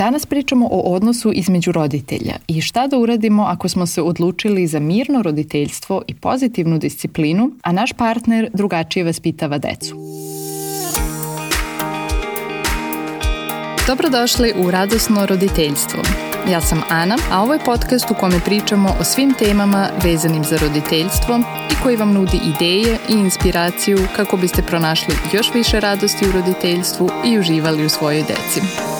Danas pričamo o odnosu između roditelja i šta da uradimo ako smo se odlučili za mirno roditeljstvo i pozitivnu disciplinu, a naš partner drugačije vaspitava decu. Dobrodošli u Radosno roditeljstvo. Ja sam Ana, a ovo je podcast u kome pričamo o svim temama vezanim za roditeljstvo i koji vam nudi ideje i inspiraciju kako biste pronašli još više radosti u roditeljstvu i uživali u svojoj deci.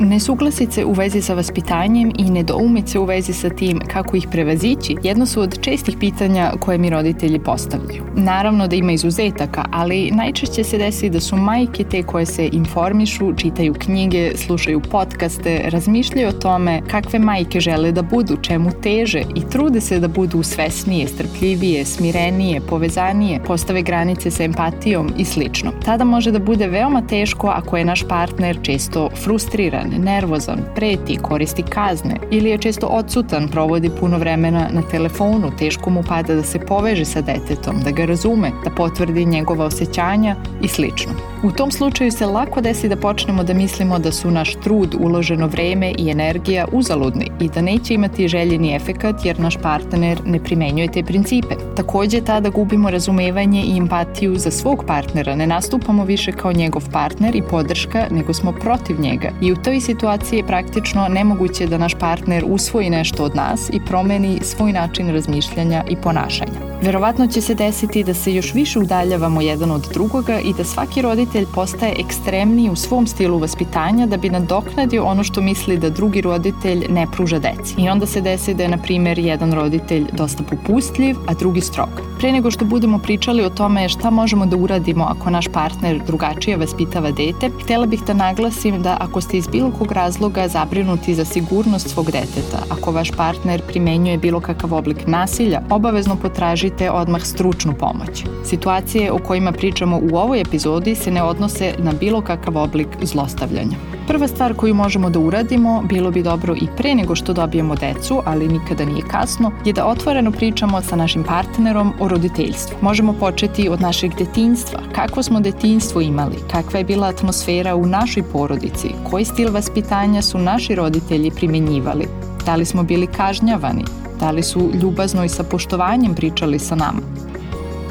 Nesuglasice u vezi sa vaspitanjem i nedoumice u vezi sa tim kako ih prevazići jedno su od čestih pitanja koje mi roditelji postavljaju. Naravno da ima izuzetaka, ali najčešće se desi da su majke te koje se informišu, čitaju knjige, slušaju podcaste, razmišljaju o tome kakve majke žele da budu, čemu teže i trude se da budu svesnije, strpljivije, smirenije, povezanije, postave granice sa empatijom i slično. Tada može da bude veoma teško ako je naš partner često frustriran, nervozan, preti, koristi kazne ili je često odsutan, provodi puno vremena na telefonu, teško mu pada da se poveže sa detetom, da ga razume, da potvrdi njegova osjećanja i slično. U tom slučaju se lako desi da počnemo da mislimo da su naš trud, uloženo vreme i energija uzaludni i da neće imati željeni efekat jer naš partner ne primenjuje te principe. Takođe tada gubimo razumevanje i empatiju za svog partnera, ne nastupamo više kao njegov partner i podrška, nego smo protiv njega. I u toj situaciji je praktično nemoguće da naš partner usvoji nešto od nas i promeni svoj način razmišljanja i ponašanja. Verovatno će se desiti da se još više udaljavamo jedan od drugoga i da svaki roditelj postaje ekstremniji u svom stilu vaspitanja da bi nadoknadio ono što misli da drugi roditelj ne pruža deci. I onda se desi da je, na primer, jedan roditelj dosta popustljiv, a drugi strog. Pre nego što budemo pričali o tome šta možemo da uradimo ako naš partner drugačije vaspitava dete, htela bih da naglasim da ako ste iz bilo kog razloga zabrinuti za sigurnost svog deteta, ako vaš partner primenjuje bilo kakav oblik nasilja, obavezno potražite tražite odmah stručnu pomoć. Situacije o kojima pričamo u ovoj epizodi se ne odnose na bilo kakav oblik zlostavljanja. Prva stvar koju možemo da uradimo, bilo bi dobro i pre nego što dobijemo decu, ali nikada nije kasno, je da otvoreno pričamo sa našim partnerom o roditeljstvu. Možemo početi od našeg detinjstva, kakvo smo detinjstvo imali, kakva je bila atmosfera u našoj porodici, koji stil vaspitanja su naši roditelji primenjivali, da li smo bili kažnjavani, Da li su ljubazno i sa poštovanjem pričali sa nama?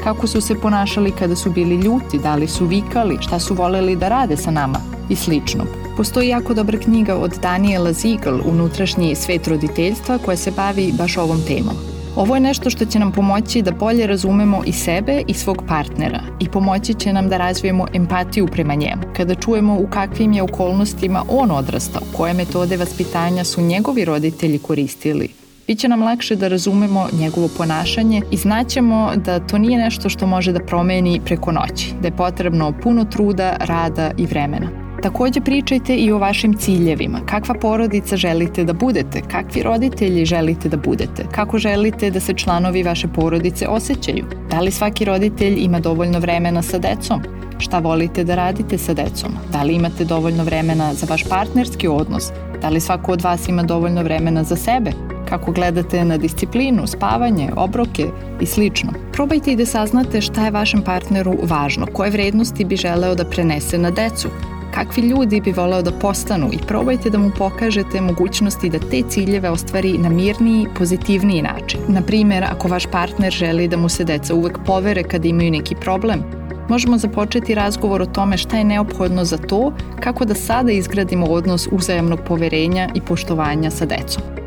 Kako su se ponašali kada su bili ljuti, da li su vikali, šta su voleli da rade sa nama i slično. Postoji jako dobra knjiga od Daniela Ziegel, Unutrašnji svet roditeljstva, koja se bavi baš ovom temom. Ovo je nešto što će nam pomoći da bolje razumemo i sebe i svog partnera i pomoći će nam da razvijemo empatiju prema njemu. Kada čujemo u kakvim je okolnostima on odrastao, koje metode vaspitanja su njegovi roditelji koristili, Biće nam lakše da razumemo njegovo ponašanje i znaćemo da to nije nešto što može da promeni preko noći, da je potrebno puno truda, rada i vremena. Takođe pričajte i o vašim ciljevima. Kakva porodica želite da budete? Kakvi roditelji želite da budete? Kako želite da se članovi vaše porodice osjećaju? Da li svaki roditelj ima dovoljno vremena sa decom? Šta volite da radite sa decom? Da li imate dovoljno vremena za vaš partnerski odnos? Da li svako od vas ima dovoljno vremena za sebe? Kako gledate na disciplinu, spavanje, obroke i slično. Probajte i da saznate šta je vašem partneru važno, koje vrednosti bi želeo da prenese na decu, kakvi ljudi bi voleo da postanu i probajte da mu pokažete mogućnosti da te ciljeve ostvari na mirniji, pozitivniji način. Na primer, ako vaš partner želi da mu se deca uvek povere kada imaju neki problem, možemo započeti razgovor o tome šta je neophodno za to, kako da sada izgradimo odnos uzajamnog poverenja i poštovanja sa decom.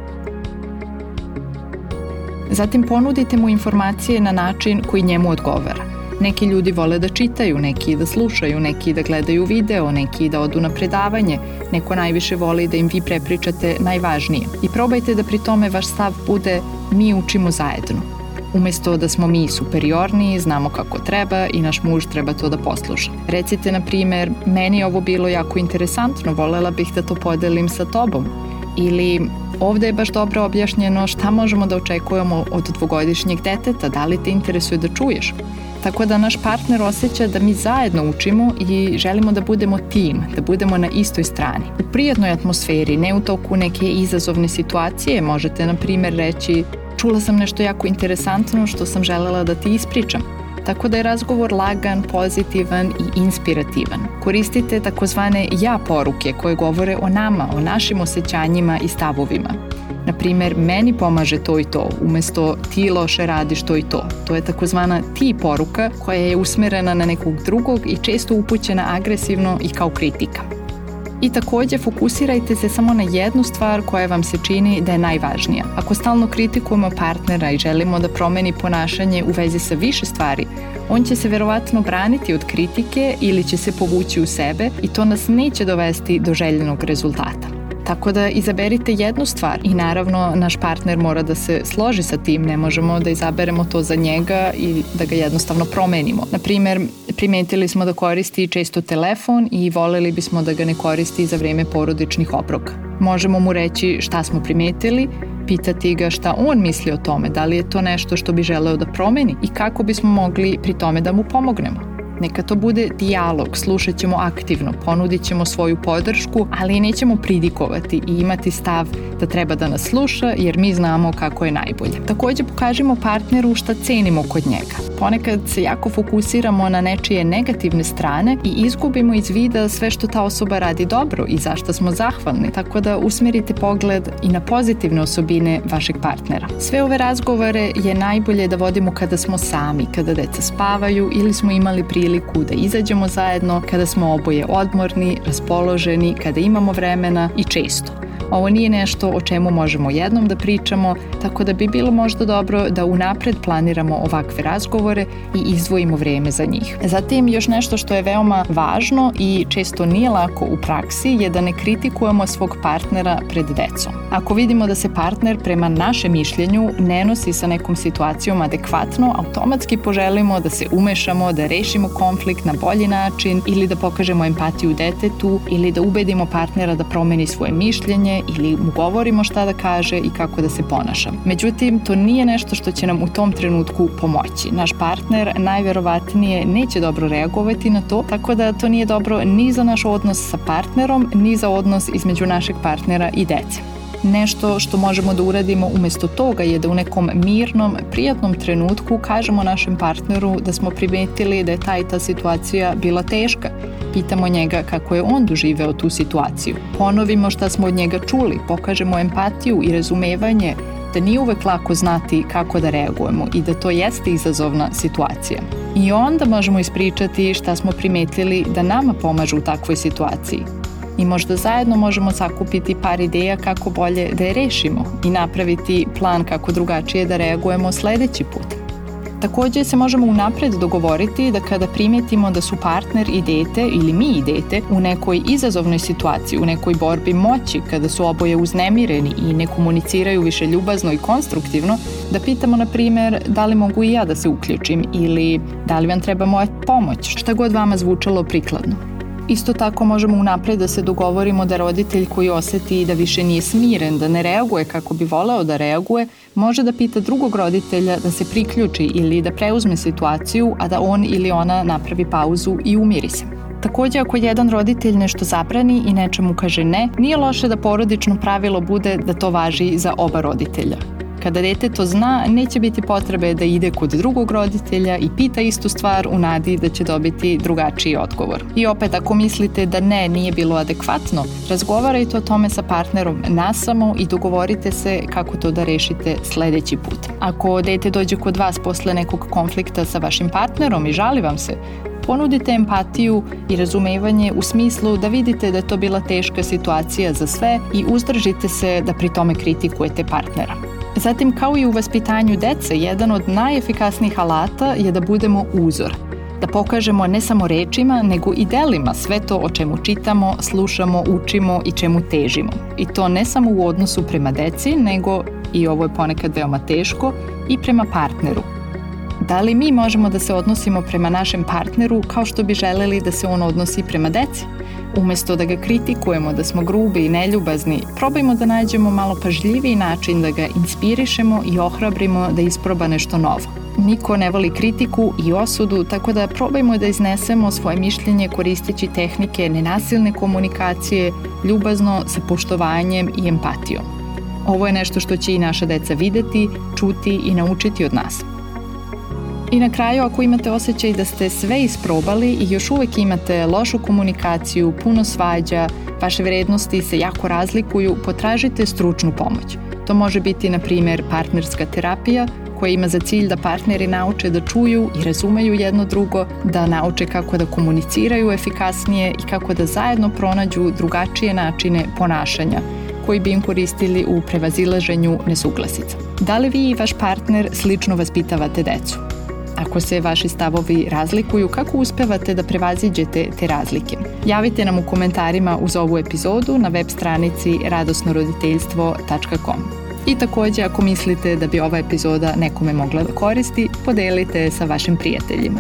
Zatim ponudite mu informacije na način koji njemu odgovara. Neki ljudi vole da čitaju, neki da slušaju, neki da gledaju video, neki da odu na predavanje, neko najviše voli da im vi prepričate najvažnije. I probajte da pri tome vaš stav bude mi učimo zajedno. Umesto da smo mi superiorniji, znamo kako treba i naš muž treba to da posluša. Recite, na primer, meni je ovo bilo jako interesantno, volela bih da to podelim sa tobom. Ili Ovde je baš dobro objašnjeno šta možemo da očekujemo od dvogodišnjeg deteta, da li te interesuje da čuješ. Tako da naš partner osjeća da mi zajedno učimo i želimo da budemo tim, da budemo na istoj strani. U prijatnoj atmosferi, ne u toku neke izazovne situacije, možete na primer reći čula sam nešto jako interesantno što sam želela da ti ispričam. Tako da je razgovor lagan, pozitivan i inspirativan. Koristite takozvane ja poruke koje govore o nama, o našim osjećanjima i stavovima. Na primer, meni pomaže to i to, umesto ti loše radiš to i to. To je takozvana ti poruka koja je usmerena na nekog drugog i često upućena agresivno i kao kritika. I takođe fokusirajte se samo na jednu stvar koja vam se čini da je najvažnija. Ako stalno kritikujemo partnera i želimo da promeni ponašanje u vezi sa više stvari, on će se verovatno braniti od kritike ili će se povući u sebe i to nas neće dovesti do željenog rezultata. Tako da izaberite jednu stvar i naravno naš partner mora da se složi sa tim, ne možemo da izaberemo to za njega i da ga jednostavno promenimo. Na primer, primetili smo da koristi često telefon i voleli bismo da ga ne koristi za vreme porodičnih obroka. Možemo mu reći šta smo primetili, pitati ga šta on misli o tome, da li je to nešto što bi želeo da promeni i kako bismo mogli pri tome da mu pomognemo. Neka to bude dijalog, slušat ćemo aktivno, ponudit ćemo svoju podršku, ali nećemo pridikovati i imati stav da treba da nas sluša jer mi znamo kako je najbolje. Takođe pokažimo partneru šta cenimo kod njega. Ponekad se jako fokusiramo na nečije negativne strane i izgubimo iz vida sve što ta osoba radi dobro i zašto smo zahvalni, tako da usmerite pogled i na pozitivne osobine vašeg partnera. Sve ove razgovore je najbolje da vodimo kada smo sami, kada deca spavaju ili smo imali priliku priliku da izađemo zajedno kada smo oboje odmorni, raspoloženi, kada imamo vremena i često. Ovo nije nešto o čemu možemo jednom da pričamo, tako da bi bilo možda dobro da unapred planiramo ovakve razgovore i izdvojimo vreme za njih. Zatim, još nešto što je veoma važno i često nije lako u praksi je da ne kritikujemo svog partnera pred decom. Ako vidimo da se partner prema našem mišljenju ne nosi sa nekom situacijom adekvatno, automatski poželimo da se umešamo, da rešimo konflikt na bolji način ili da pokažemo empatiju detetu ili da ubedimo partnera da promeni svoje mišljenje ili mu govorimo šta da kaže i kako da se ponaša. Međutim, to nije nešto što će nam u tom trenutku pomoći. Naš partner najverovatnije neće dobro reagovati na to, tako da to nije dobro ni za naš odnos sa partnerom, ni za odnos između našeg partnera i dece. Nešto što možemo da uradimo umesto toga je da u nekom mirnom, prijatnom trenutku kažemo našem partneru da smo primetili da je ta i ta situacija bila teška. Pitamo njega kako je on doživeo tu situaciju. Ponovimo šta smo od njega čuli, pokažemo empatiju i razumevanje da nije uvek lako znati kako da reagujemo i da to jeste izazovna situacija. I onda možemo ispričati šta smo primetili da nama pomažu u takvoj situaciji i možda zajedno možemo sakupiti par ideja kako bolje da je rešimo i napraviti plan kako drugačije da reagujemo sledeći put. Takođe se možemo unapred dogovoriti da kada primetimo da su partner i dete ili mi i dete u nekoj izazovnoj situaciji, u nekoj borbi moći, kada su oboje uznemireni i ne komuniciraju više ljubazno i konstruktivno, da pitamo na primer da li mogu i ja da se uključim ili da li vam treba moja pomoć, šta god vama zvučalo prikladno. Isto tako možemo unapred da se dogovorimo da roditelj koji oseti da više nije smiren, da ne reaguje kako bi voleo da reaguje, može da pita drugog roditelja da se priključi ili da preuzme situaciju, a da on ili ona napravi pauzu i umiri se. Takođe, ako jedan roditelj nešto zabrani i nečemu kaže ne, nije loše da porodično pravilo bude da to važi za oba roditelja. Kada dete to zna, neće biti potrebe da ide kod drugog roditelja i pita istu stvar u nadi da će dobiti drugačiji odgovor. I opet, ako mislite da ne, nije bilo adekvatno, razgovarajte o tome sa partnerom nasamo i dogovorite se kako to da rešite sledeći put. Ako dete dođe kod vas posle nekog konflikta sa vašim partnerom i žali vam se, ponudite empatiju i razumevanje u smislu da vidite da je to bila teška situacija za sve i uzdržite se da pri tome kritikujete partnera. Zatim, kao i u vaspitanju dece, jedan od najefikasnijih alata je da budemo uzor. Da pokažemo ne samo rečima, nego i delima sve to o čemu čitamo, slušamo, učimo i čemu težimo. I to ne samo u odnosu prema deci, nego, i ovo je ponekad veoma teško, i prema partneru. Da li mi možemo da se odnosimo prema našem partneru kao što bi želeli da se on odnosi prema deci? Umesto da ga kritikujemo, da smo grubi i neljubazni, probajmo da nađemo malo pažljiviji način da ga inspirišemo i ohrabrimo da isproba nešto novo. Niko ne voli kritiku i osudu, tako da probajmo da iznesemo svoje mišljenje koristeći tehnike nenasilne komunikacije, ljubazno, sa poštovanjem i empatijom. Ovo je nešto što će i naša deca videti, čuti i naučiti od nas. I na kraju, ako imate osjećaj da ste sve isprobali i još uvek imate lošu komunikaciju, puno svađa, vaše vrednosti se jako razlikuju, potražite stručnu pomoć. To može biti, na primer, partnerska terapija, koja ima za cilj da partneri nauče da čuju i razumeju jedno drugo, da nauče kako da komuniciraju efikasnije i kako da zajedno pronađu drugačije načine ponašanja koji bi im koristili u prevazilaženju nesuglasica. Da li vi i vaš partner slično vaspitavate decu? Ako se vaši stavovi razlikuju, kako uspevate da prevaziđete te razlike? Javite nam u komentarima uz ovu epizodu na web stranici radosnoroditeljstvo.com. I takođe, ako mislite da bi ova epizoda nekome mogla da koristi, podelite je sa vašim prijateljima.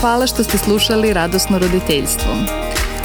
Hvala što ste slušali Radosno roditeljstvo.